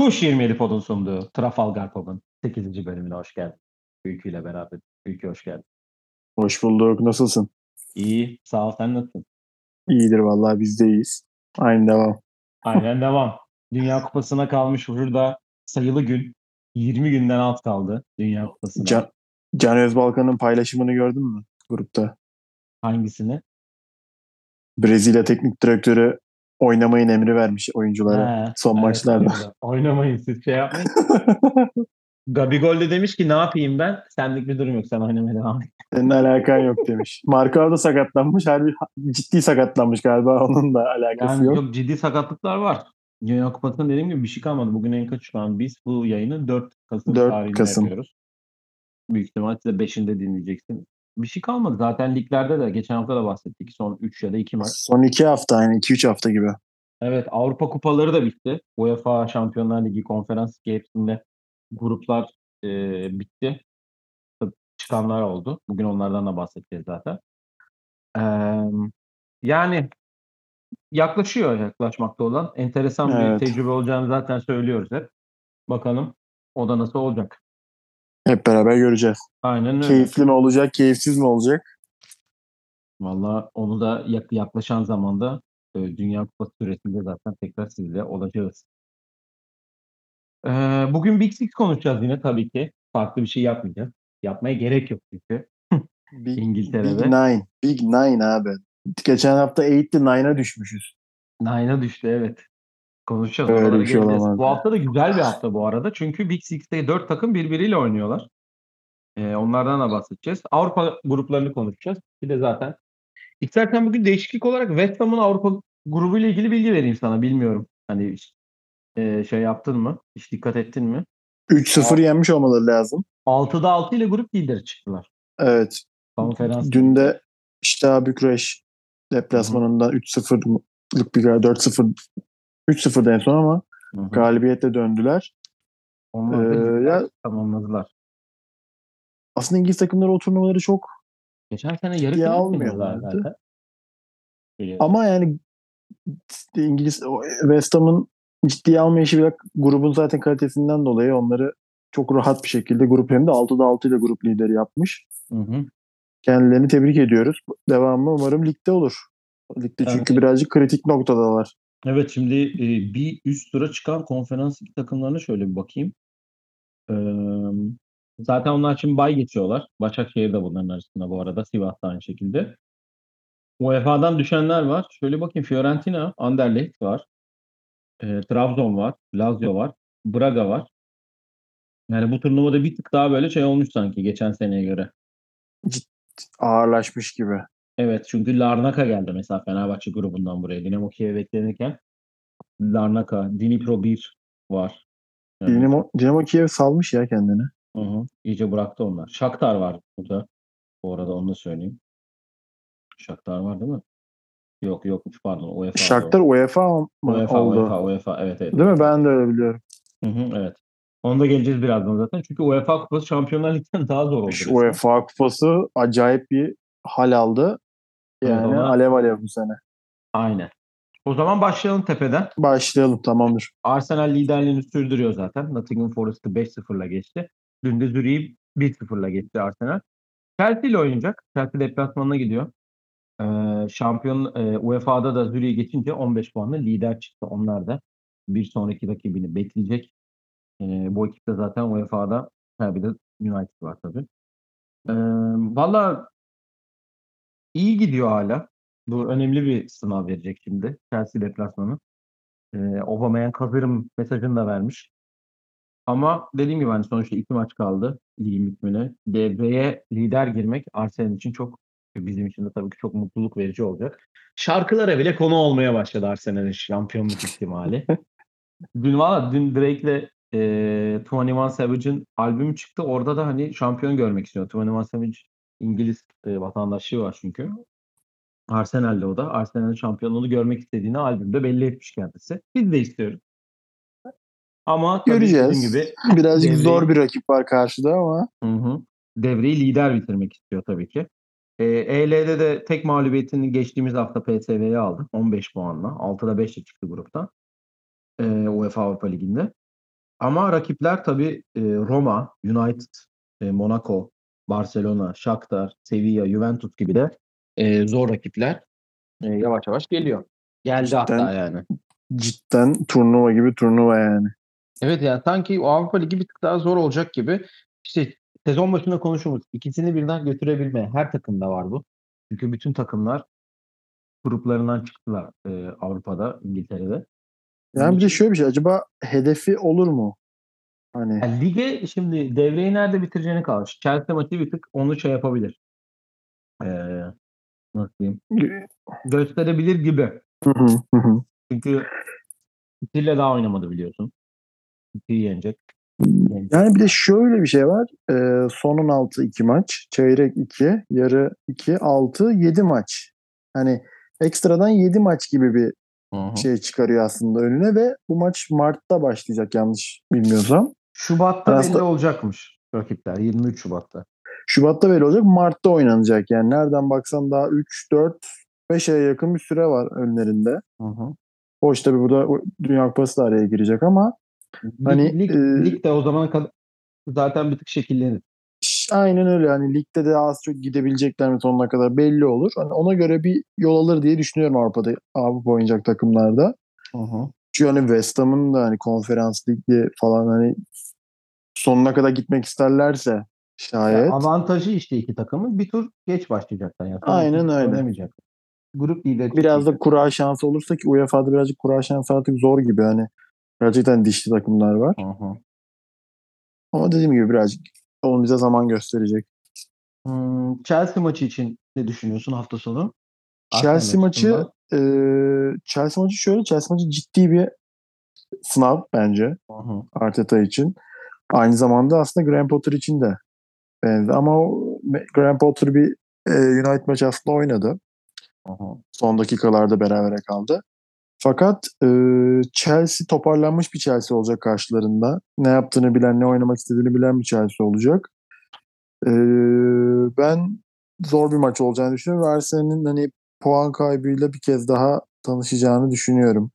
Tuş 27 Pod'un sunduğu Trafalgar Pub'un 8. bölümüne hoş geldin. Ülkü ile beraber. Ülkü hoş geldin. Hoş bulduk. Nasılsın? İyi. Sağ ol. Sen nasılsın? İyidir vallahi biz de iyiyiz. Aynı devam. Aynen devam. Dünya Kupası'na kalmış burada sayılı gün. 20 günden alt kaldı Dünya Kupası'na. Can, Can Özbalkan'ın paylaşımını gördün mü grupta? Hangisini? Brezilya teknik direktörü oynamayın emri vermiş oyunculara He, son evet, maçlarda. Oynamayın siz şey yapmayın. Gabigol de demiş ki ne yapayım ben? Senlik bir durum yok. Sen oynamaya devam et. Senin alakan yok demiş. Markao da sakatlanmış. Harbi ciddi sakatlanmış galiba. Onun da alakası Yani yok. çok ciddi sakatlıklar var. Dünya Kupası'nda dediğim gibi bir şey kalmadı. Bugün en kaç şu an? Biz bu yayını 4 Kasım 4 tarihinde Kasım. yapıyoruz. Büyük ihtimal size 5'inde dinleyeceksin. Bir şey kalmadı. Zaten liglerde de geçen hafta da bahsettik. Son 3 ya da 2 maç. Son iki hafta yani 2-3 hafta gibi. Evet Avrupa kupaları da bitti. UEFA Şampiyonlar Ligi, Konferans hepsinde gruplar e, bitti. Çıkanlar oldu. Bugün onlardan da bahsedeceğiz zaten. Eee, yani yaklaşıyor yaklaşmakta olan. Enteresan bir Evet. tecrübe olacağını zaten söylüyoruz hep. Bakalım o da nasıl olacak. Hep beraber göreceğiz. Aynen öyle. Keyifli mi olacak, keyifsiz mi olacak? Valla onu da yak- yaklaşan zamanda e, Dünya Kupası süresinde zaten tekrar sizle olacağız. Ee, bugün Big Six konuşacağız yine tabii ki. Farklı bir şey yapmayacağız. Yapmaya gerek yok çünkü. Big, İngiltere'de. Big Nine. Big Nine abi. Geçen hafta 8'ti 9'a düşmüşüz. Nine'a düştü evet. Konuşacağız. Öyle bir şey olamaz Bu hafta da güzel bir hafta bu arada. Çünkü Big Six'te 4 takım birbiriyle oynuyorlar. Ee, onlardan da bahsedeceğiz. Avrupa gruplarını konuşacağız. Bir de zaten İstersen bugün değişiklik olarak West Ham'ın Avrupa grubuyla ilgili bilgi vereyim sana. Bilmiyorum. Hani e, şey yaptın mı? Hiç dikkat ettin mi? 3-0 yenmiş olmaları lazım. 6'da 6 ile grup lideri çıktılar. Evet. Konferans. Dün de işte Bükreş deplasmanından 3-0'lık bir gal- 4-0 3-0'da en son ama Hı hı. galibiyetle döndüler. Onlar Ee, ya- tamamladılar. Aslında İngiliz takımları o turnuvaları çok Geçen sene yarı Ya final zaten. Biliyorum. ama yani İngiliz West Ham'ın ciddiye almayışı bir grubun zaten kalitesinden dolayı onları çok rahat bir şekilde grup hem de 6'da 6 ile grup lideri yapmış. Hı hı. Kendilerini tebrik ediyoruz. Devamı umarım ligde olur. Ligde çünkü Evet. birazcık kritik noktadalar. Evet şimdi e, bir üst tura çıkan konferans takımlarına şöyle bir bakayım. Ee, zaten onlar şimdi bay geçiyorlar. Başakşehir de bunların arasında bu arada. Sivas da aynı şekilde. UEFA'dan düşenler var. Şöyle bakayım. Fiorentina, Anderlecht var. Ee, Trabzon var. Lazio var. Braga var. Yani bu turnuvada bir tık daha böyle şey olmuş sanki geçen seneye göre. Ağırlaşmış gibi. Evet çünkü Larnaka geldi mesela Fenerbahçe grubundan buraya. Dinamo Kiev beklenirken Larnaka, Dnipro 1 var. Yani, Dinamo, Dinamo Kiev salmış ya kendini. hı hı, iyice bıraktı onlar. Shakhtar var burada. Bu arada onu da söyleyeyim. Shakhtar var değil mi? Yok yokmuş pardon. UEFA. Shakhtar UEFA mı UEFA, oldu? UEFA, UEFA. Evet evet. Değil mi? Ben de öyle biliyorum. Hı hı, evet. Onu da geleceğiz birazdan zaten. Çünkü UEFA Kupası Şampiyonlar Ligi'nden daha zor oldu. Şu resmen. UEFA kupası acayip bir hal aldı. Yani ona- alev alev bu sene. Aynen. O zaman başlayalım tepeden. Başlayalım tamamdır. Arsenal liderliğini sürdürüyor zaten. Nottingham Forest'ı 5-0'la geçti. Dün de Zürih'i 1-0'la geçti Arsenal. Chelsea ile oynayacak. Chelsea deplasmanına gidiyor. Ee, şampiyon e, UEFA'da da Zürih'i geçince 15 puanla lider çıktı. Onlar da bir sonraki rakibini bekleyecek. Ee, bu ekipte zaten UEFA'da ha, bir de United var tabii. Ee, Valla iyi gidiyor hala. Bu önemli bir sınav verecek şimdi. Chelsea deplasmanı. Ee, Aubameyang hazırım mesajını da vermiş. Ama dediğim gibi hani sonuçta iki maç kaldı ligin bitmene. Devreye lider girmek Arsenal için çok bizim için de tabii ki çok mutluluk verici olacak. Şarkılara bile konu olmaya başladı Arsenal'in şampiyonluk ihtimali. dün valla dün Drake'le e, 21 Savage'ın albümü çıktı. Orada da hani şampiyon görmek istiyor. 21 Savage İngiliz e, vatandaşlığı var çünkü. Arsenal'de o da. Arsenal'in şampiyonluğunu görmek istediğini albümde belli etmiş kendisi. Biz de istiyoruz. Ama Göreceğiz. gibi Birazcık Devreyi- zor bir rakip var karşıda ama Hı hı. Devreyi lider bitirmek istiyor tabii ki. Ee, EL'de de tek mağlubiyetini geçtiğimiz hafta PSV'ye aldı. 15 puanla. 6'da 5'le çıktı gruptan. Ee, UEFA Avrupa Ligi'nde. Ama rakipler tabii e, Roma, United, e, Monaco, Barcelona, Shakhtar, Sevilla, Juventus gibi de e, zor rakipler e, yavaş yavaş geliyor. Geldi Cidden. hatta yani. Cidden turnuva gibi turnuva yani. Evet yani sanki o Avrupa Ligi bir tık daha zor olacak gibi. İşte sezon başında konuştuğumuz ikisini birden götürebilme her takımda var bu. Çünkü bütün takımlar gruplarından çıktılar e, Avrupa'da, İngiltere'de. Yani bir de şöyle bir şey. Acaba hedefi olur mu? Hani Yani lige şimdi devreyi nerede bitireceğini kalmış. Chelsea maçı bir tık onu şey yapabilir. Ee, nasıl diyeyim? Gösterebilir gibi. Çünkü City'yle daha oynamadı biliyorsun. City'yi yenecek. Yenecek. Yani bir de şöyle bir şey var. Ee, son 16 2 maç. Çeyrek 2. Yarı 2. 6. 7 maç. Hani ekstradan 7 maç gibi bir Hı hı. şey çıkarıyor aslında önüne ve bu maç Mart'ta başlayacak yanlış bilmiyorsam. Şubat'ta Aslında- belli olacakmış rakipler. 23 Şubat'ta. Şubat'ta belli olacak. Mart'ta oynanacak. Yani nereden baksan daha 3, 4, 5 aya yakın bir süre var önlerinde. Hı hı. Hoş tabii burada Dünya Kupası da araya girecek ama Hani, lig, e, lig de o zamana kadar zaten bir tık şekillenir. aynen öyle. Hani ligde de az çok gidebilecekler mi sonuna kadar belli olur. Hani ona göre bir yol alır diye düşünüyorum Avrupa'da Avrupa oynayacak takımlarda. Hı hı. Çünkü hani West Ham'ın da hani konferans ligi falan hani sonuna kadar gitmek isterlerse şayet. Yani avantajı işte iki takımın bir tur geç başlayacaklar. Yani Aynen öyle. Grup lideri Biraz da kura şansı olursa ki UEFA'da birazcık kura şansı artık zor gibi hani. Gerçekten dişli takımlar var. Hı hı. Ama dediğim gibi birazcık onun bize zaman gösterecek. Hmm, Chelsea maçı için ne düşünüyorsun hafta sonu? Chelsea Arsenal maçı e, Chelsea maçı şöyle Chelsea maçı ciddi bir sınav bence Hı hı. Arteta için. Aynı zamanda aslında Graham Potter için de benzer. Ama o Graham Potter bir e, United maçı aslında oynadı. Hı. Son dakikalarda berabere kaldı. Fakat e, Chelsea toparlanmış bir Chelsea olacak karşılarında. Ne yaptığını bilen, ne oynamak istediğini bilen bir Chelsea olacak. E, ben zor bir maç olacağını düşünüyorum. Arsenal'in hani puan kaybıyla bir kez daha tanışacağını düşünüyorum.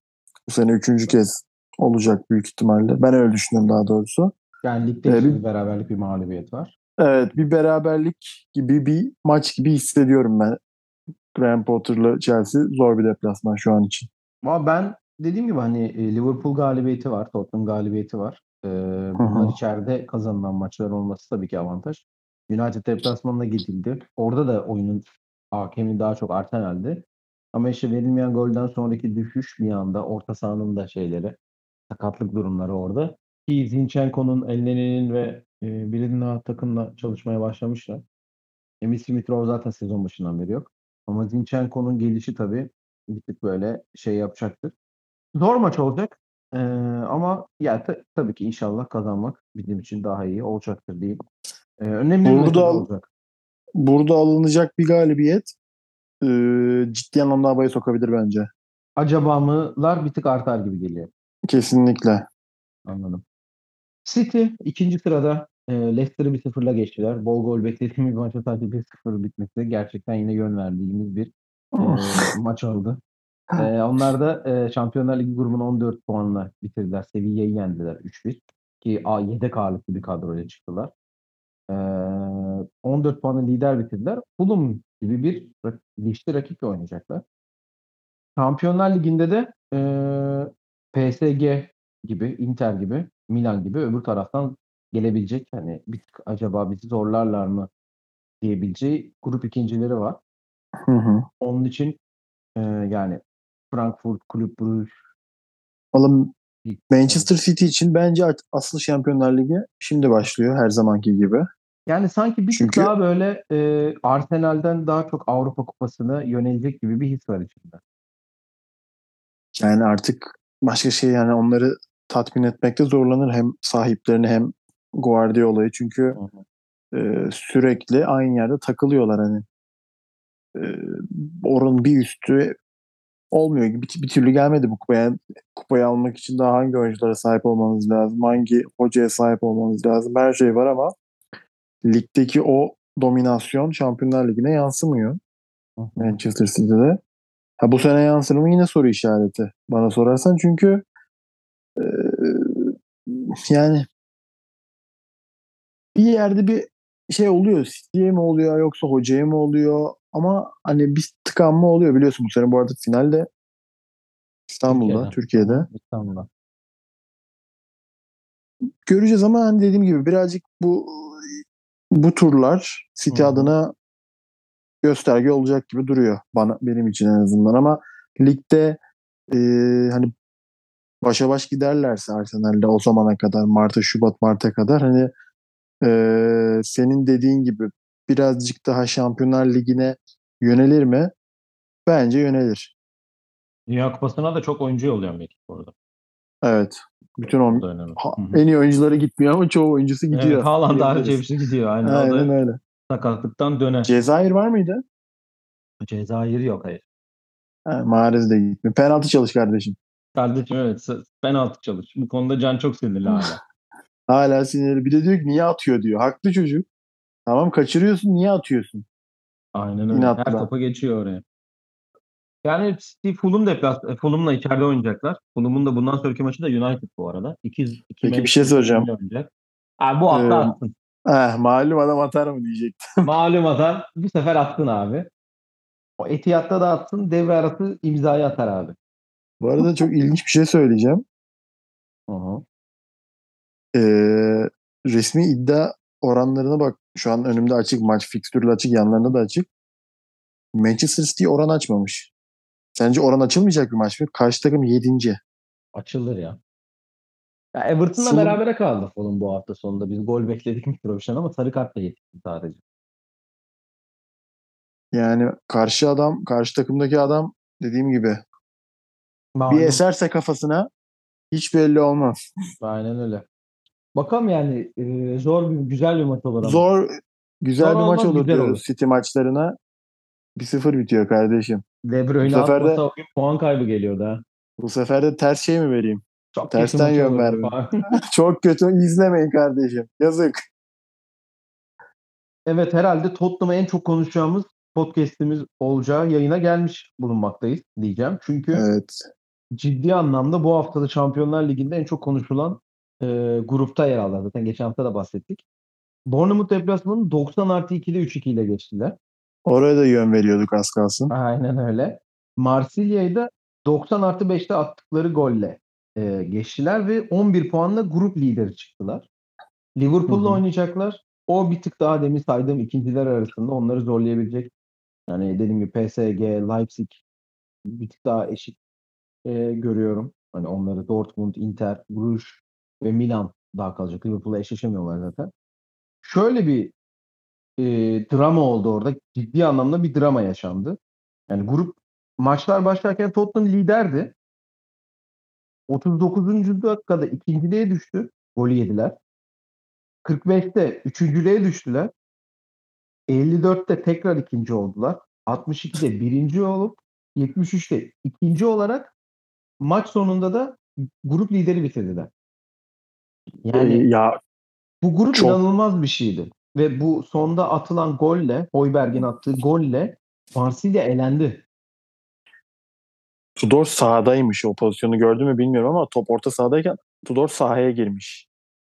Bu sene üçüncü kez olacak büyük ihtimalle. Ben öyle düşünüyorum daha doğrusu. Yani ligde Ee, bir- beraberlik bir mağlubiyet var. Evet bir beraberlik gibi bir maç gibi hissediyorum ben. Graham Potter'la Chelsea zor bir deplasman şu an için. Ama ben dediğim gibi hani e, Liverpool galibiyeti var, Tottenham galibiyeti var. Ee, bunlar içeride kazanılan maçlar olması tabii ki avantaj. United deplasmanına gidildi. Orada da oyunun hakemi daha çok Arsenal'di. Ama işte verilmeyen golden sonraki düşüş bir anda orta sahanın da şeyleri sakatlık durumları orada. Ki Zinchenko'nun, Elneny'nin ve e, birinin daha takımla çalışmaya başlamışlar. Emil Smith Rowe zaten sezon başından beri yok. Ama Zinchenko'nun gelişi tabii bir tık böyle şey yapacaktır. Zor maç olacak. Ee, ama ya ta- tabii ki inşallah kazanmak bizim için daha iyi olacaktır diyeyim. Ee, önemli bir Burada mesele al- olacak. Burada alınacak bir galibiyet e, ciddi anlamda havaya sokabilir bence. Acaba mılar bir tık artar gibi geliyor. Kesinlikle. Anladım. City ikinci sırada e, Leicester'ı 1-0'la geçtiler. Bol gol beklediğimiz maça sadece 1-0 bitmesi gerçekten yine yön verdiğimiz bir e, maç oldu. E, onlar da e, Şampiyonlar Ligi grubunu 14 puanla bitirdiler. Sevilla'yı yendiler 3-1. Ki a, yedek ağırlıklı bir kadroyla çıktılar. E, 14 puanla lider bitirdiler. Fulham gibi bir rak- dişli rakiple oynayacaklar. Şampiyonlar Ligi'nde de e, PSG gibi, Inter gibi, Milan gibi öbür taraftan gelebilecek hani bir tık acaba bizi zorlarlar mı diyebileceği grup ikincileri var. Hı hı. Onun için e, yani Frankfurt, Kulüp Brugge, Valla Manchester City için bence asıl Şampiyonlar Ligi şimdi başlıyor her zamanki gibi. Yani sanki bir Çünkü- daha böyle e, Arsenal'den daha çok Avrupa Kupası'na yönelecek gibi bir his var içinde. Yani artık başka şey yani onları tatmin etmekte zorlanır hem sahiplerini hem Guardiola'yı çünkü Hı e, sürekli aynı yerde takılıyorlar hani. E, oranın bir üstü olmuyor. Bir, bir türlü gelmedi bu kupaya. Kupayı almak için daha hangi oyunculara sahip olmanız lazım? Hangi hocaya sahip olmanız lazım? Her şey var ama ligdeki o dominasyon Şampiyonlar Ligi'ne yansımıyor. Hı hı. Manchester City'de. Ha bu sene yansır mı yine soru işareti. Bana sorarsan çünkü e, yani bir yerde bir şey oluyor. City'ye mi oluyor yoksa hocaya mı oluyor? Ama hani bir tıkanma oluyor biliyorsun bu sene bu arada finalde İstanbul'da, Türkiye'de. Türkiye'de. İstanbul'da. Göreceğiz ama hani dediğim gibi birazcık bu bu turlar City hı. adına gösterge olacak gibi duruyor bana benim için en azından ama ligde e, hani başa baş giderlerse Arsenal'le o zamana kadar Mart'a Şubat Mart'a kadar hani e, senin dediğin gibi birazcık daha Şampiyonlar Ligi'ne yönelir mi? Bence yönelir. Dünya Kupası'na da çok oyuncu yolluyor Mekik orada. Evet. Bütün o O da önemli. ha- en iyi oyuncuları gitmiyor ama çoğu oyuncusu gidiyor. Evet, Haaland hariç hepsi gidiyor. Aynen. Aynen öyle. sakatlıktan döner. Cezayir var mıydı? Cezayir yok hayır. Ha, Mahrez de gitmiyor. Penaltı çalış kardeşim. Kardeşim evet s- penaltı çalış. Bu konuda Can çok sinirli hala. Hala sinirli. Bir de diyor ki niye atıyor diyor. Haklı çocuk. Tamam kaçırıyorsun niye atıyorsun? Aynen öyle. İnatla. Her topa geçiyor oraya. Yani City Fulham deplas e, Fulham'la içeride oynayacaklar. Fulham'ın da bundan sonraki maçı da United bu arada. İki, iki Peki bir şey soracağım. Oynayacak. Abi bu hafta Ee, attın. Eh, malum adam atar mı diyecektim. Malum atan bu sefer attın abi. O Etihad'da da attın. Devre arası imzayı atar abi. Bu arada çok ilginç bir şey söyleyeceğim. Hı. Ee, resmi iddia oranlarına bak. Şu an önümde açık maç. Fikstürlü açık. Yanlarında da açık. Manchester City oran açmamış. Sence oran açılmayacak bir maç mı? Karşı takım 7. Açılır ya. ya Everton'la Fulham- berabere kaldı Fulham bu hafta sonunda. Biz gol bekledik Mitrović'ten ama sarı kartla yetişti sadece. Yani karşı adam, karşı takımdaki adam dediğim gibi bir Malum. eserse kafasına hiç belli olmaz. Aynen öyle. Bakalım yani e, zor bir güzel bir maç olur ama. Zor, güzel Zor bir maç olur diyoruz. olur. City maçlarına 1-0 bitiyor kardeşim. De Bruyne Bu sefer de- atmasa o gün puan kaybı geliyordu ha. Bu sefer de ters şey mi vereyim? Çok Tersten yön verme. Çok kötü izlemeyin kardeşim. Yazık. evet herhalde Tottenham'a en çok konuşacağımız podcast'imiz olacağı yayına gelmiş bulunmaktayız diyeceğim. Çünkü Evet. Ciddi anlamda bu haftada Şampiyonlar Ligi'nde en çok konuşulan e, grupta yer aldılar. Zaten geçen hafta da bahsettik. Bournemouth deplasmanı 90 artı 2'de 3-2 ile geçtiler. Oraya da yön veriyorduk az kalsın. Aynen öyle. Marsilya'yı da 90 artı 5'te attıkları golle e, geçtiler ve 11 puanla grup lideri çıktılar. Liverpool'la oynayacaklar. O bir tık daha demin saydığım ikinciler arasında onları zorlayabilecek. Yani dediğim gibi PSG, Leipzig bir tık daha eşit e, görüyorum. Hani onları Dortmund, Inter, Bruges ve Milan daha kalacak. Liverpool'la eşleşemiyorlar zaten. Şöyle bir e, drama oldu orada. Ciddi anlamda bir drama yaşandı. Yani grup maçlar başlarken Tottenham liderdi. 39. dakikada ikinciliğe düştü. Golü yediler. 45'te üçüncülüğe düştüler. 54'te tekrar ikinci oldular. 62'de birinci olup 73'te ikinci olarak maç sonunda da grup lideri bitirdiler. Yani Ee, ya bu grup çok- inanılmaz bir şeydi. Ve bu sonda atılan golle, Hoiberg'in attığı golle Marsilya elendi. Tudor sahadaymış o pozisyonu gördün mü bilmiyorum ama top orta sahadayken Tudor sahaya girmiş.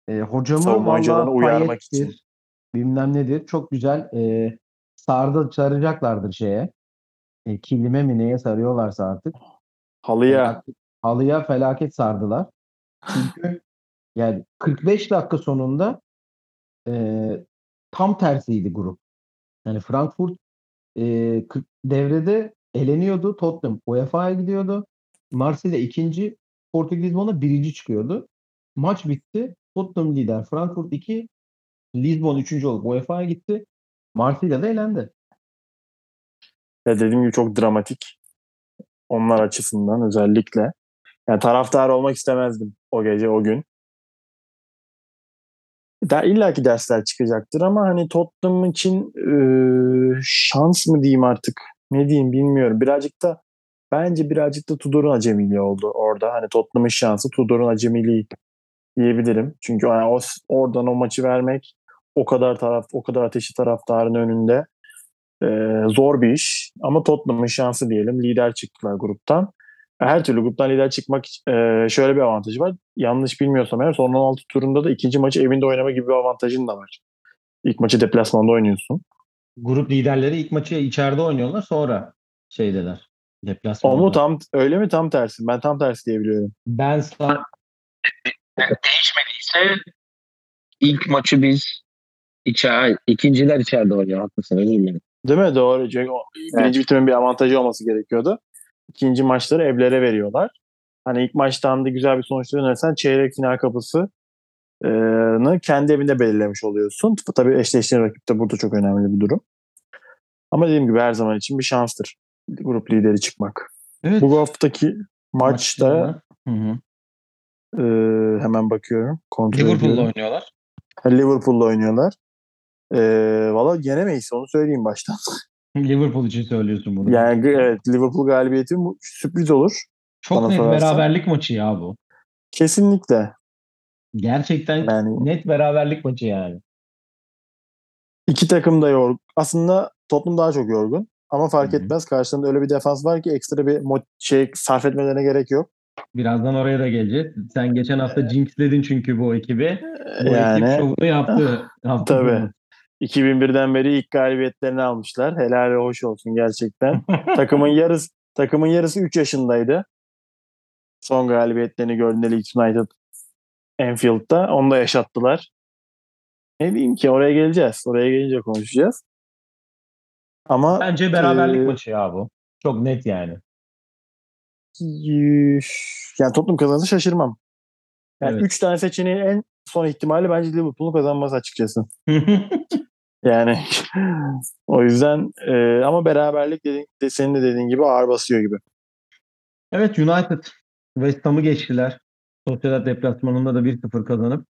E, hocamı valla uyarmak için. bilmem nedir. Çok güzel e, sardı saracaklardır şeye. E, kilime mi neye sarıyorlarsa artık. Halıya. Halıya felaket sardılar. Çünkü yani 45 dakika sonunda e, tam tersiydi grup. Yani Frankfurt e, 40 devrede eleniyordu. Tottenham UEFA'ya gidiyordu. Marsilya ikinci, Portekiz Lisbon'a birinci çıkıyordu. Maç bitti. Tottenham lider. Frankfurt 2, Lisbon üçüncü olup UEFA'ya gitti. Marsilya da elendi. Ya dediğim gibi çok dramatik. Onlar açısından özellikle. Yani taraftar olmak istemezdim o gece o gün. Da illaki dersler çıkacaktır ama hani Tottenham için e, şans mı diyeyim artık ne diyeyim bilmiyorum. Birazcık da bence birazcık da Tudor'un acemiliği oldu orada. Hani Tottenham'ın şansı Tudor'un acemiliği diyebilirim. Çünkü hani o, oradan o maçı vermek o kadar taraf o kadar ateşli taraftarın önünde e, zor bir iş. Ama Tottenham'ın şansı diyelim. Lider çıktılar gruptan. her türlü gruptan lider çıkmak e, şöyle bir avantajı var. Yanlış bilmiyorsam eğer son 16 turunda da ikinci maçı evinde oynama gibi bir avantajın da var. İlk maçı deplasmanda oynuyorsun. Grup liderleri ilk maçı içeride oynuyorlar sonra şeydeler. O Deplasmanda. mu tam öyle mi tam tersi? Ben tam tersi diye biliyorum. Ben sana değişmediyse ilk maçı biz içer, ikinciler içeride oynuyor. Haklısın özür dilerim. Değil mi? Doğru. Çünkü o birinci bitimin bir avantajı olması gerekiyordu. İkinci maçları evlere veriyorlar. Hani ilk maçtan da güzel bir sonuçla dönersen çeyrek final kapısı e, kendi evinde belirlemiş oluyorsun. Tabii eşleştiğin rakip de burada çok önemli bir durum. Ama dediğim gibi her zaman için bir şanstır grup lideri çıkmak. evet, Bu haftaki maçta Hı hı. e, hemen bakıyorum. Kontrol Liverpool'la ediyorum. oynuyorlar. Liverpool'la oynuyorlar. E, Valla yenemeyiz onu söyleyeyim baştan. Liverpool için söylüyorsun bunu. Yani evet Liverpool galibiyeti sürpriz olur. Çok net sorarsan. beraberlik maçı ya bu. Kesinlikle. Gerçekten Yani net beraberlik maçı yani. iki takım da yorgun. Aslında Tottenham daha çok yorgun. Ama fark Hı hı. etmez. Karşılarında öyle bir defans var ki ekstra bir mo- şey sarf etmelerine gerek yok. Birazdan oraya da geleceğiz. Sen geçen hafta jinxledin çünkü bu ekibi. Bu ekip yani şovunu yaptı. yaptı tabii. bunu. 2001'den beri ilk galibiyetlerini almışlar. Helal ve hoş olsun gerçekten. takımın yarısı takımın yarısı 3 yaşındaydı. Son galibiyetlerini gördüğünde Leeds United Anfield'da. Onu da yaşattılar. Ne diyeyim ki oraya geleceğiz. Oraya gelince konuşacağız. Ama Bence beraberlik Ee, maçı ya bu. Çok net yani. Yani Tottenham kazanırsa şaşırmam. Yani Evet. 3 tane seçeneğin en son ihtimali bence Liverpool'un kazanması açıkçası. Yani o yüzden e, ama beraberlik dediğin, de senin de dediğin gibi ağır basıyor gibi. evet United West Ham'ı geçtiler. Sociedad deplasmanında da 1-0 kazanıp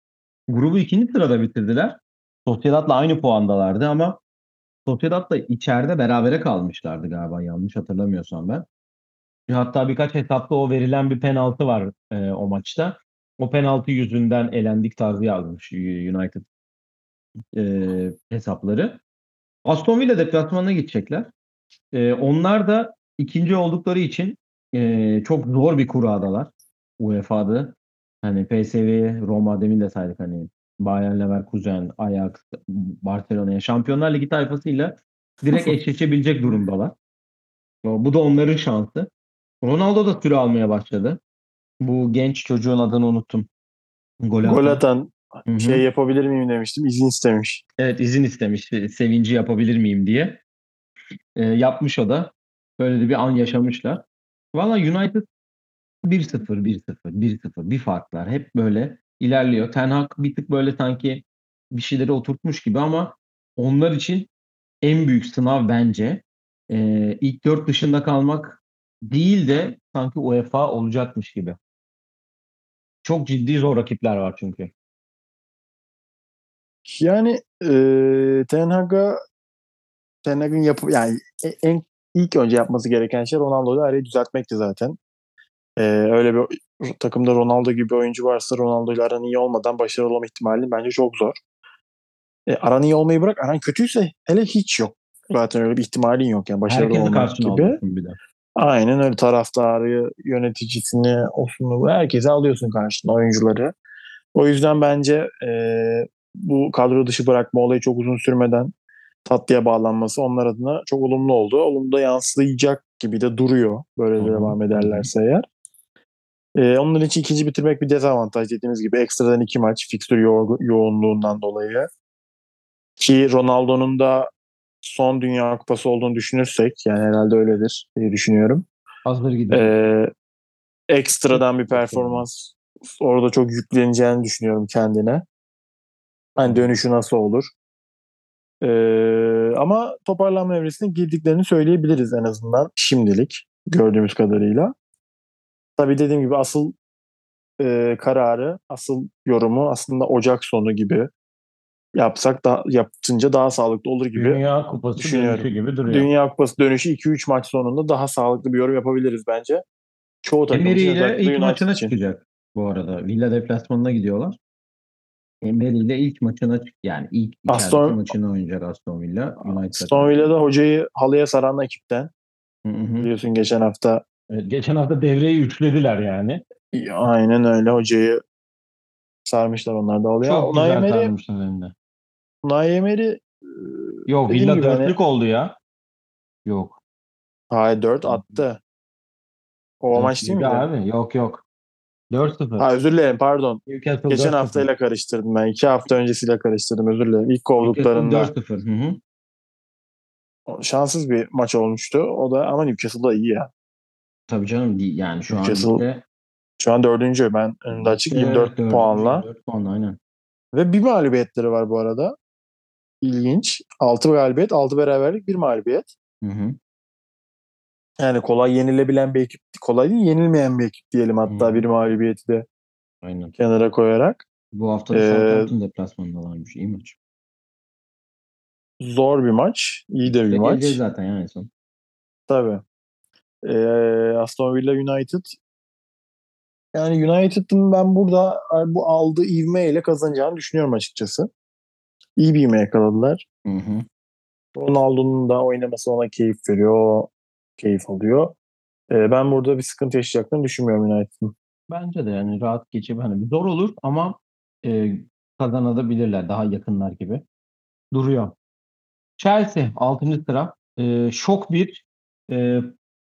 grubu ikinci sırada bitirdiler. Sociedad'la aynı puandalardı ama Sociedad'la içeride berabere kalmışlardı galiba yanlış hatırlamıyorsam ben. Hatta birkaç hesapta o verilen bir penaltı var e, o maçta. O penaltı yüzünden elendik tarzı yazmış United e, hesapları. Aston Villa deplasmanına gidecekler. E, onlar da ikinci oldukları için e, çok zor bir kuradalar. UEFA'da. Hani PSV, Roma demin de saydık hani Bayern Leverkusen, Ajax, Barcelona'ya Şampiyonlar Ligi tayfasıyla direkt eşleşebilecek durumdalar. Bu da onların şansı. Ronaldo da süre almaya başladı. Bu genç çocuğun adını unuttum. Gol atan. Gol atan Hı hı. şey yapabilir miyim demiştim. izin istemiş. Evet izin istemiş. Sevinci yapabilir miyim diye. E, yapmış o da. Böyle de bir an yaşamışlar. Valla United 1-0, 1-0, 1-0 bir farklar. Hep böyle ilerliyor. Ten Hag bir tık böyle sanki bir şeyleri oturtmuş gibi ama onlar için en büyük sınav bence e, ilk dört dışında kalmak değil de sanki UEFA olacakmış gibi. Çok ciddi zor rakipler var çünkü. Yani e, Ten Hag'a Ten Hag'ın yapı yani e- en ilk önce yapması gereken şey Ronaldo'yu arayı düzeltmekti zaten. E, öyle bir takımda Ronaldo gibi bir oyuncu varsa Ronaldo ile aran iyi olmadan başarılı olma ihtimali bence çok zor. E, aran iyi olmayı bırak aran kötüyse hele hiç yok. Zaten öyle bir ihtimalin yok yani başarılı Herkesi olmak gibi. bir de. Aynen öyle taraftarı, yöneticisini, osunu herkesi alıyorsun karşına oyuncuları. O yüzden bence e, bu kadro dışı bırakma olayı çok uzun sürmeden tatlıya bağlanması onlar adına çok olumlu oldu. Olumlu da yansıyacak gibi de duruyor böyle hı, devam ederlerse eğer. E, onun için ikinci bitirmek bir dezavantaj dediğimiz gibi ekstradan iki maç fikstür yo- yoğunluğundan dolayı. Ki Ronaldo'nun da son Dünya Kupası olduğunu düşünürsek yani herhalde öyledir diye düşünüyorum. Hazır gidiyor. Ee, ekstradan bir performans orada çok yükleneceğini düşünüyorum kendine. Hani dönüşü nasıl olur? Ee, ama toparlanma evresine girdiklerini söyleyebiliriz en azından şimdilik gördüğümüz kadarıyla. Tabii dediğim gibi asıl e, kararı, asıl yorumu aslında Ocak sonu gibi yapsak da yapınca daha sağlıklı olur gibi. Dünya Kupası düşünüyorum. dönüşü gibi duruyor. Dünya Kupası dönüşü 2-3 maç sonunda daha sağlıklı bir yorum yapabiliriz bence. Çoğu takım Emery ile ilk maçına için. çıkacak bu arada. Villa deplasmanına gidiyorlar. Emery ile ilk maçına çık yani ilk Aston- maçını oynayacak Aston Villa. United Aston Villa'da hocayı halıya saran ekipten Hı hı. biliyorsun geçen hafta Evet, geçen hafta devreyi üçlediler yani. Aynen öyle hocayı sarmışlar onlar da oluyor. Çok Unai güzel tanımışlar elinde. Unai Emery e, Yok Villa hani- dörtlük oldu ya. Yok. hayır 4 attı. O Dört maç değil miydi? Abi. Yok yok. 4-0. Ha, özür dilerim pardon. Newcastle Geçen 4-0. haftayla karıştırdım ben. İki hafta öncesiyle karıştırdım özür dilerim. İlk kovduklarında Newcastle 4-0. Hı hı. şanssız bir maç olmuştu. O da ama Newcastle da iyi ya. Tabii canım yani şu an Newcastle ligde- Şu an dördüncü. Ben önümde açık Evet, 24 dördüncü, puanla. 24 puan aynen. Ve bir mağlubiyetleri var bu arada. İlginç. 6 galibiyet, 6 beraberlik, bir mağlubiyet. Hı hı. Yani kolay yenilebilen bir ekip, kolay değil yenilmeyen bir ekip diyelim hatta Hı. bir mağlubiyeti de Aynen. kenara koyarak. Bu hafta da Ee, Southampton deplasmanındalarmış. İyi maç. Zor bir maç, iyi de bir Ve maç. zaten yani son. Tabii. Ee, Aston Villa United yani United'ın ben burada bu aldığı ivmeyle kazanacağını düşünüyorum açıkçası. İyi bir ivme yakaladılar. Hı hı. Ronaldo'nun da oynaması ona keyif veriyor. Keyif alıyor. Ee, ben burada bir sıkıntı yaşayacaklarını düşünmüyorum United'ın. Bence de yani rahat geçip hani zor olur ama e, kazanabilirler daha yakınlar gibi. Duruyor. Chelsea 6. sıra. E, şok bir e,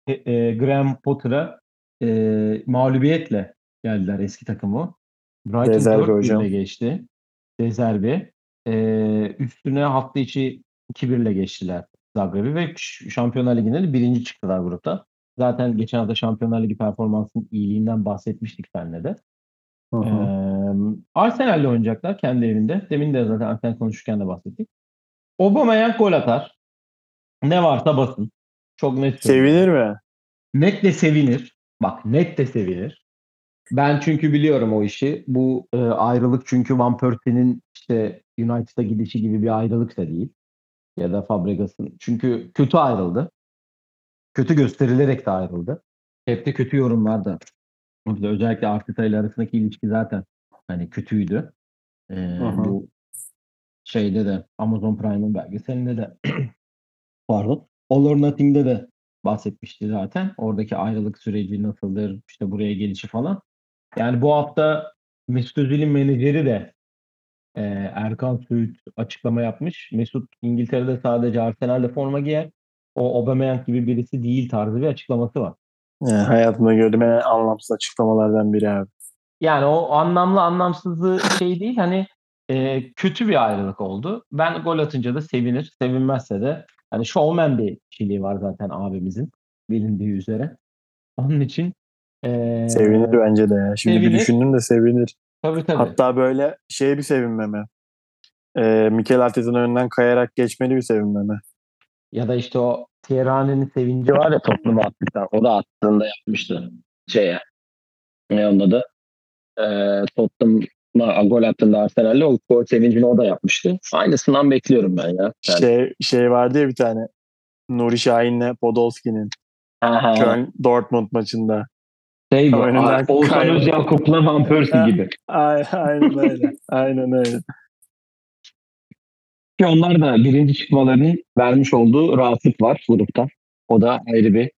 e, e, Graham Potter'a e, mağlubiyetle geldiler eski takımı. Brighton Rezerve 4 hocam. geçti. Rezerve. E, üstüne hafta içi 2-1 ile geçtiler Zagreb'i ve Şampiyonlar Ligi'nde de birinci çıktılar grupta. Zaten geçen hafta Şampiyonlar Ligi performansının iyiliğinden bahsetmiştik seninle de. Hı hı. Ee, Arsenal'le oynayacaklar kendi evinde. Demin de zaten Arsenal konuşurken de bahsettik. Aubameyang gol atar. Ne varsa basın. Çok net. Sevinir mi? Net de sevinir. Bak net de sevinir. Ben çünkü biliyorum o işi. Bu e, ayrılık çünkü Van Persie'nin işte United'a gidişi gibi bir ayrılık da değil. Ya da Fabregas'ın. Çünkü kötü ayrıldı. Kötü gösterilerek de ayrıldı. Hep de kötü yorumlar da. Özellikle Arteta ile arasındaki ilişki zaten hani kötüydü. Ee, bu şeyde de Amazon Prime'ın belgeselinde de pardon All or Nothing'de de bahsetmişti zaten. Oradaki ayrılık süreci nasıldır, işte buraya gelişi falan. Yani bu hafta Mesut Özil'in menajeri de e, Erkan Söğüt açıklama yapmış. Mesut İngiltere'de sadece Arsenal'de forma giyer. O Aubameyang gibi birisi değil tarzı bir açıklaması var. Yani hayatımda gördüğüm en anlamsız açıklamalardan biri abi. Yani o anlamlı anlamsızlığı şey değil hani e, kötü bir ayrılık oldu. Ben gol atınca da sevinir. Sevinmezse de hani showman bir kişiliği var zaten abimizin bilindiği üzere. Onun için e, Sevinir bence de ya. Şimdi sevinir. bir düşündüm de sevinir. Tabii tabii. Hatta böyle şey bir sevinmeme. Ee, Mikel Arteta'nın önünden kayarak geçmeli bir sevinmeme. Ya da işte o Thierry'nin sevinci var ya Tottenham'a attıktan. O da attığında yapmıştı. Şeye. Ne onun adı? Ee, Tottenham'a gol attığında Arsenal'le o gol sevincini o da yapmıştı. Aynısından bekliyorum ben ya. Yani. Şey, şey vardı ya bir tane. Nuri Şahin'le Podolski'nin Aha. Köln Dortmund maçında. Şey bu. Önünden Oğuzhan. Özyakup'la Van Persie gibi. Ay- Aynen öyle. Aynen öyle. Ki onlar da birinci çıkmalarının vermiş olduğu rahatlık var grupta. O da ayrı bir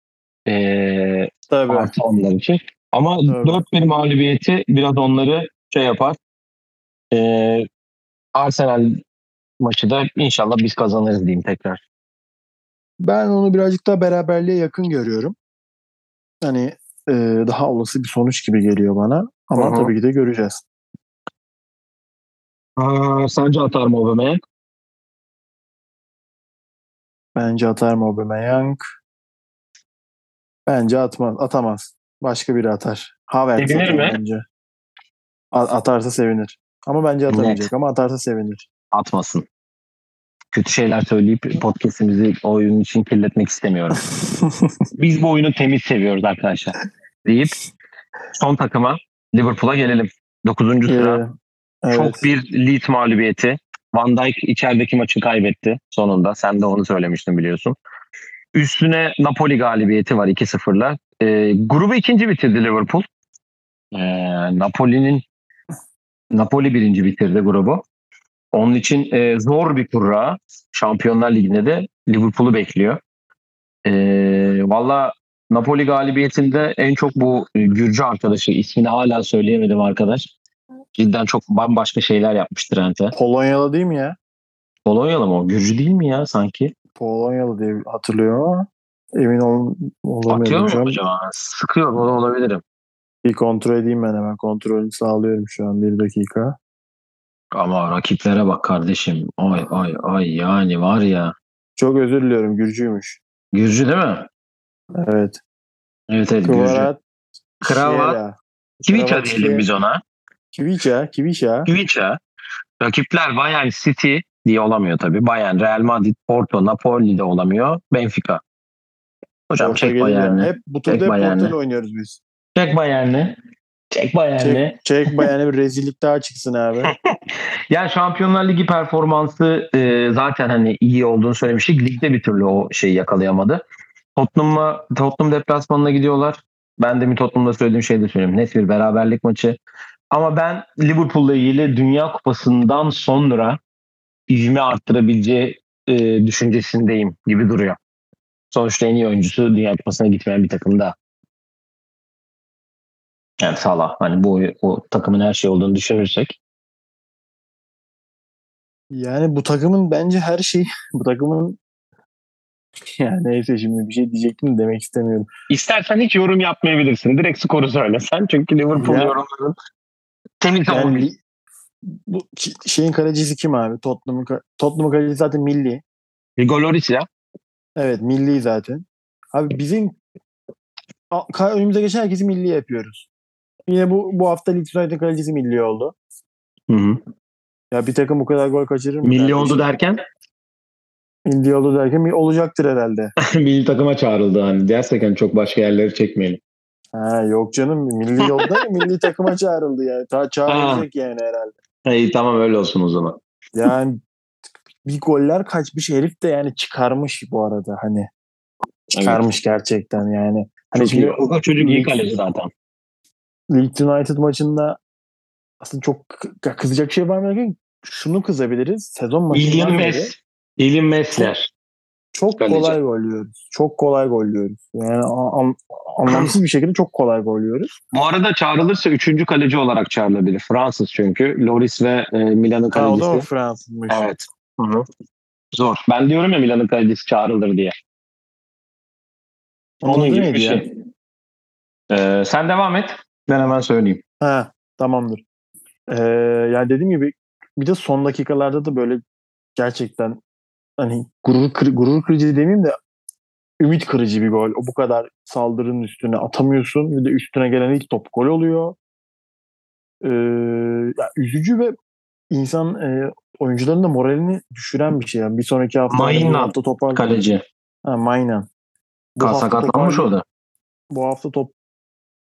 eee Tabii. artı onlar için. Ama Evet. 4-1 mağlubiyeti biraz onları şey yapar. Eee Arsenal maçı da inşallah biz kazanırız diyeyim tekrar. Ben onu birazcık daha beraberliğe yakın görüyorum. Hani e, daha olası bir sonuç gibi geliyor bana. Ama hı. tabii ki de göreceğiz. Aa, sence atar mı Aubameyang? Bence atar mı Aubameyang? Bence atmaz. Atamaz. Başka biri atar. Havertz Sevinir atar mi? bence. A- atarsa sevinir. Ama bence atamayacak Net. ama atarsa sevinir. Atmasın. Kötü şeyler söyleyip podcast'imizi oyun için kirletmek istemiyorum. Biz bu oyunu temiz seviyoruz arkadaşlar. Deyip son takıma Liverpool'a gelelim. 9. sıra. Ee, evet. Çok bir Leeds mağlubiyeti. Van Dijk içerideki maçı kaybetti sonunda. Sen de onu söylemiştin biliyorsun. Üstüne Napoli galibiyeti var 2-0'la. Ee, grubu ikinci bitirdi Liverpool. Ee, Napoli'nin Napoli birinci bitirdi grubu. Onun için e, zor bir kurra. Şampiyonlar Ligi'nde de Liverpool'u bekliyor. Ee, Valla Napoli galibiyetinde en çok bu e, Gürcü arkadaşı ismini hala söyleyemedim arkadaş. Cidden çok bambaşka şeyler yapmış Trent'e. Polonyalı değil mi ya? Polonyalı mı o? Gürcü değil mi ya sanki? Polonyalı diye hatırlıyorum ama emin ol, Atıyor olamıyorum şu mu acaba? Sıkıyor o da olabilirim. Bir kontrol edeyim ben hemen. Kontrolünü sağlıyorum şu an bir dakika. Ama rakiplere bak kardeşim. Ay ay ay yani var ya. Çok özür diliyorum. Gürcüymüş. Gürcü değil mi? Evet. Evet evet Gürcü. Kvarat. Krava. Kiviça diyelim biz ona. Kiviça. Kiviça. Kiviça. Rakipler Bayern City diye olamıyor tabii. Bayern, Real Madrid, Porto, Napoli de olamıyor. Benfica. Hocam Orta çek. Bayern'i. Hep bu turda hep. Porto'yla oynuyoruz biz. Çek Bayern'i. Çek Bayern'i. Çek, çek Bayern'e bir rezillik daha çıksın abi. Ya Şampiyonlar Ligi performansı e, zaten hani iyi olduğunu söylemiştik. Ligde bir türlü o şeyi yakalayamadı. Tottenham'a Tottenham deplasmanına gidiyorlar. Ben de mi Tottenham'da söylediğim şeyi de söyleyeyim. Net bir beraberlik maçı. Ama ben Liverpool'la ilgili Dünya Kupası'ndan sonra ivme arttırabileceği e, düşüncesindeyim gibi duruyor. Sonuçta en iyi oyuncusu Dünya Kupası'na gitmeyen bir takımda. Yani Salah hani bu o takımın her şey olduğunu düşünürsek Yani bu takımın bence her şey bu takımın yani neyse şimdi bir şey diyecektim de demek istemiyorum. İstersen hiç yorum yapmayabilirsin. Direkt skoru söylesen. Çünkü Liverpool Ya. yorumların temiz Yani olmuyor. li- bu şeyin kalecisi kim abi? Tottenham'ın Tottenham'ın kalecisi zaten milli. Hugo Lloris ya. Evet milli zaten. Abi bizim önümüze geçen herkesi milli yapıyoruz. Yine bu bu hafta Leeds United'ın kalecisi milli oldu. Hı hı. Ya bir takım bu kadar gol kaçırır mı? Milli oldu derken Milli oldu derken olacaktır herhalde. milli takıma çağrıldı hani dersek hani çok başka yerleri çekmeyelim. Ha yok canım milli oldu da milli takıma çağrıldı yani. Ta çağrılacak yani herhalde. İyi tamam öyle olsun o zaman. Yani bir goller kaçmış herif de yani çıkarmış bu arada hani. Çıkarmış gerçekten yani. Hani Çok şimdi iyi. O çocuk iyi kaleci zaten. Leeds United maçında aslında çok kı- kızacak şey var mı? Şunu kızabiliriz. Sezon maçından İlyan Mes. İlyan Mesler. çok Kaleci. kolay gol yiyoruz. Çok kolay gol yiyoruz. Yani an- anlamsız bir şekilde çok kolay gol yiyoruz. Bu arada çağrılırsa üçüncü kaleci olarak çağrılabilir. Fransız çünkü. Loris ve e, Milan'ın Ha, o da kalecisi. mı Fransızmış? Evet. Hı hı. Zor. Ben diyorum ya Milan'ın kalecisi çağrılır diye. Onun Onun gibi bir şey. Ee, sen devam et. Ben hemen söyleyeyim. Ha, tamamdır. Ee, yani dediğim gibi bir de son dakikalarda da böyle gerçekten hani gurur, kır, gurur kırıcı demeyeyim de ümit kırıcı bir gol. O bu kadar saldırının üstüne atamıyorsun. Bir de üstüne gelen ilk top gol oluyor. Ee, ya üzücü ve insan e, oyuncuların da moralini düşüren bir şey. Yani bir sonraki hafta Maynan hafta topar. Kaleci. Ha, Maynan. Bu sakatlanmış o da. Bu hafta top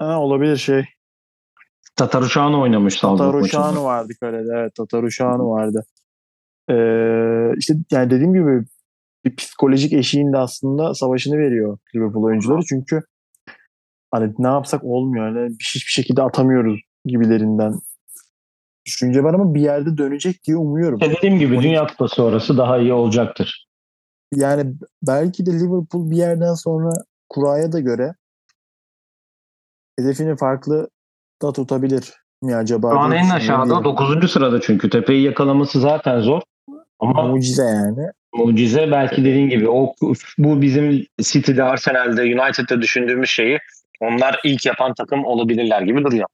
ha, olabilir şey. Tataruşano oynamış Salzburg maçında. vardı kalede. Evet Tataruşanu vardı. Ee, işte yani dediğim gibi bir psikolojik eşiğinde aslında savaşını veriyor Liverpool oyuncuları. Çünkü hani ne yapsak olmuyor. Yani hiçbir şekilde atamıyoruz gibilerinden düşünce var ama bir yerde dönecek diye umuyorum. İşte dediğim gibi Dünya Kupası sonrası daha iyi olacaktır. Yani belki de Liverpool bir yerden sonra kuraya da göre hedefini farklı da tutabilir mi acaba? Şu an en aşağıda 9. sırada çünkü. Tepeyi yakalaması zaten zor. Ama Mucize yani. mucize belki dediğin gibi o bu bizim City'de, Arsenal'de, United'da düşündüğümüz şeyi onlar ilk yapan takım olabilirler gibi duruyor.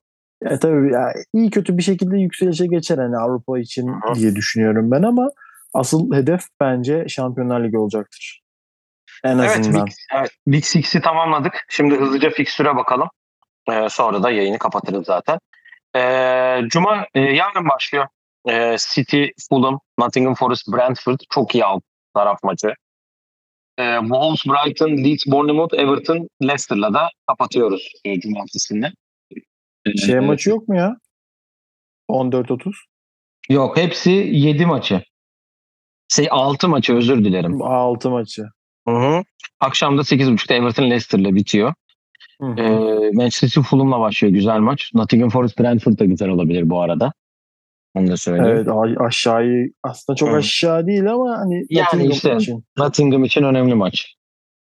Ya tabii ya iyi kötü bir şekilde yükselişe geçer hani Avrupa için Hı. diye düşünüyorum ben ama asıl hedef bence Şampiyonlar Ligi olacaktır. En Evet, azından. Big, evet, Big Six'i tamamladık. Şimdi hızlıca fikstüre bakalım. Ee, sonra da yayını kapatırız zaten. Ee, Cuma e, yarın başlıyor. Ee, City, Fulham, Nottingham Forest, Brentford. Çok iyi alt taraf maçı. Ee, Wolves, Brighton, Leeds, Bournemouth, Everton, Leicester'la da kapatıyoruz e, Cumartesi'nde. Ee, Şey maçı yok mu ya? 14-30. Yok hepsi 7 maçı. Şey, 6 maçı özür dilerim. 6 maçı. Hı hı. Akşam da 8.30'da Everton Leicester'la bitiyor. Hı hı. Ee, Manchester City Fulham'la başlıyor güzel maç. Nottingham Forest Brentford da güzel olabilir bu arada. Onu da söyleyeyim. evet aşağıyı aslında çok Hı. aşağı değil ama hani Yani Nottingham işte. için. Nottingham için önemli maç.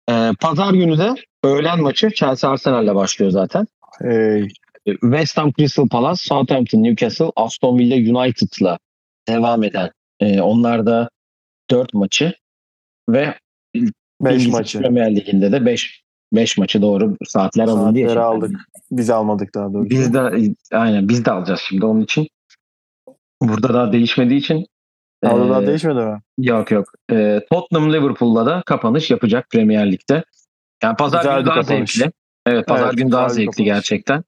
Ee, Pazar günü de öğlen maçı Chelsea Arsenal'le başlıyor zaten. Hey. West Ham Crystal Palace, Southampton Newcastle, Aston Villa United'la devam eden. Ee, onlar da 4 maçı ve 5 İngiliz maçı. Premier Ligi'nde de 5 5 maçı doğru saatler alındı. ya Saatleri şimdi. aldık. Biz almadık daha doğrusu. Biz de aynen biz de alacağız şimdi onun için. Burada daha değişmediği için daha ee, değişmedi mi? Yok yok. Ee, Tottenham Liverpool'la da kapanış yapacak Premier Lig'de. Yani pazar Güzel günü daha kapanış. zevkli. Evet pazar Evet, günü daha zevkli kapanış. gerçekten.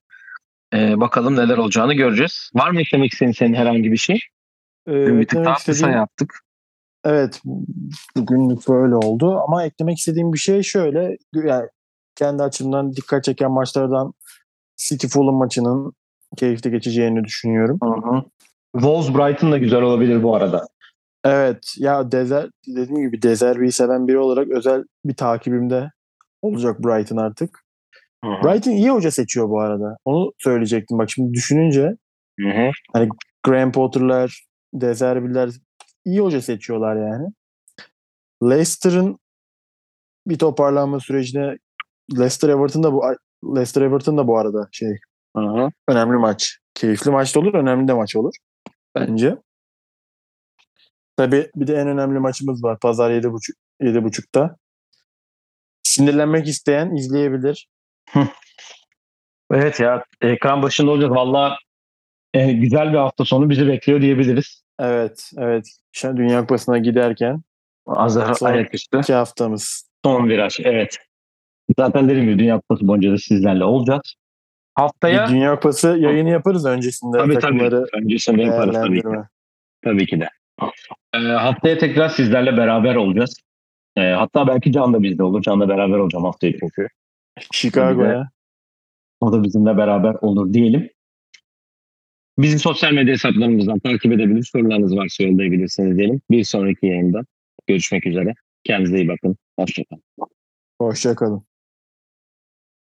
Ee, bakalım neler olacağını göreceğiz. Var mı eklemek istediğin senin herhangi bir şey? Ee, bir tık daha kısa yaptık. Evet bugünlük böyle oldu ama eklemek istediğim bir şey şöyle yani kendi açımdan dikkat çeken maçlardan City Fulham maçının keyifli geçeceğini düşünüyorum. Hı hı. Wolves Brighton da güzel olabilir bu arada. Evet ya Dezer dediğim gibi Dezerbi'yi seven biri olarak özel bir takibimde olacak Brighton artık. Brighton iyi hoca seçiyor bu arada. Onu söyleyecektim. Bak şimdi düşününce Hı hı. Graham Potter'lar, Dezerbi'ler iyi hoca seçiyorlar yani. Leicester'ın bir toparlanma sürecine Leicester Everton da bu Leicester Everton da bu arada şey hı. önemli maç. Keyifli maç da olur, önemli de maç olur bence. Tabii bir de en önemli maçımız var. Pazar 7.30 7.30'da. Sinirlenmek isteyen izleyebilir. Evet ya ekran başında olacağız. Valla e, güzel bir hafta sonu bizi bekliyor diyebiliriz. Evet, evet. Şu Dünya Kupası'na giderken Azar Son- ayaküstü. iki haftamız. Son viraj evet. Zaten dediğim gibi Dünya Kupası boyunca da sizlerle olacağız. Haftaya Bir Dünya Kupası yayını yaparız öncesinde tabii takımları tabii. Öncesinde yaparız tabii ki. Tabii ki de. Ee, haftaya tekrar sizlerle beraber olacağız. Ee, hatta belki Can da bizde olur. Can'la beraber olacağım haftaya çünkü. Chicago'ya. O da bizimle beraber olur diyelim. Bizi sosyal medya hesaplarımızdan takip edebilir. Sorularınız varsa yollayabilirsiniz diyelim. Bir sonraki yayında görüşmek üzere. Kendinize iyi bakın. Hoşçakalın. Hoşçakalın.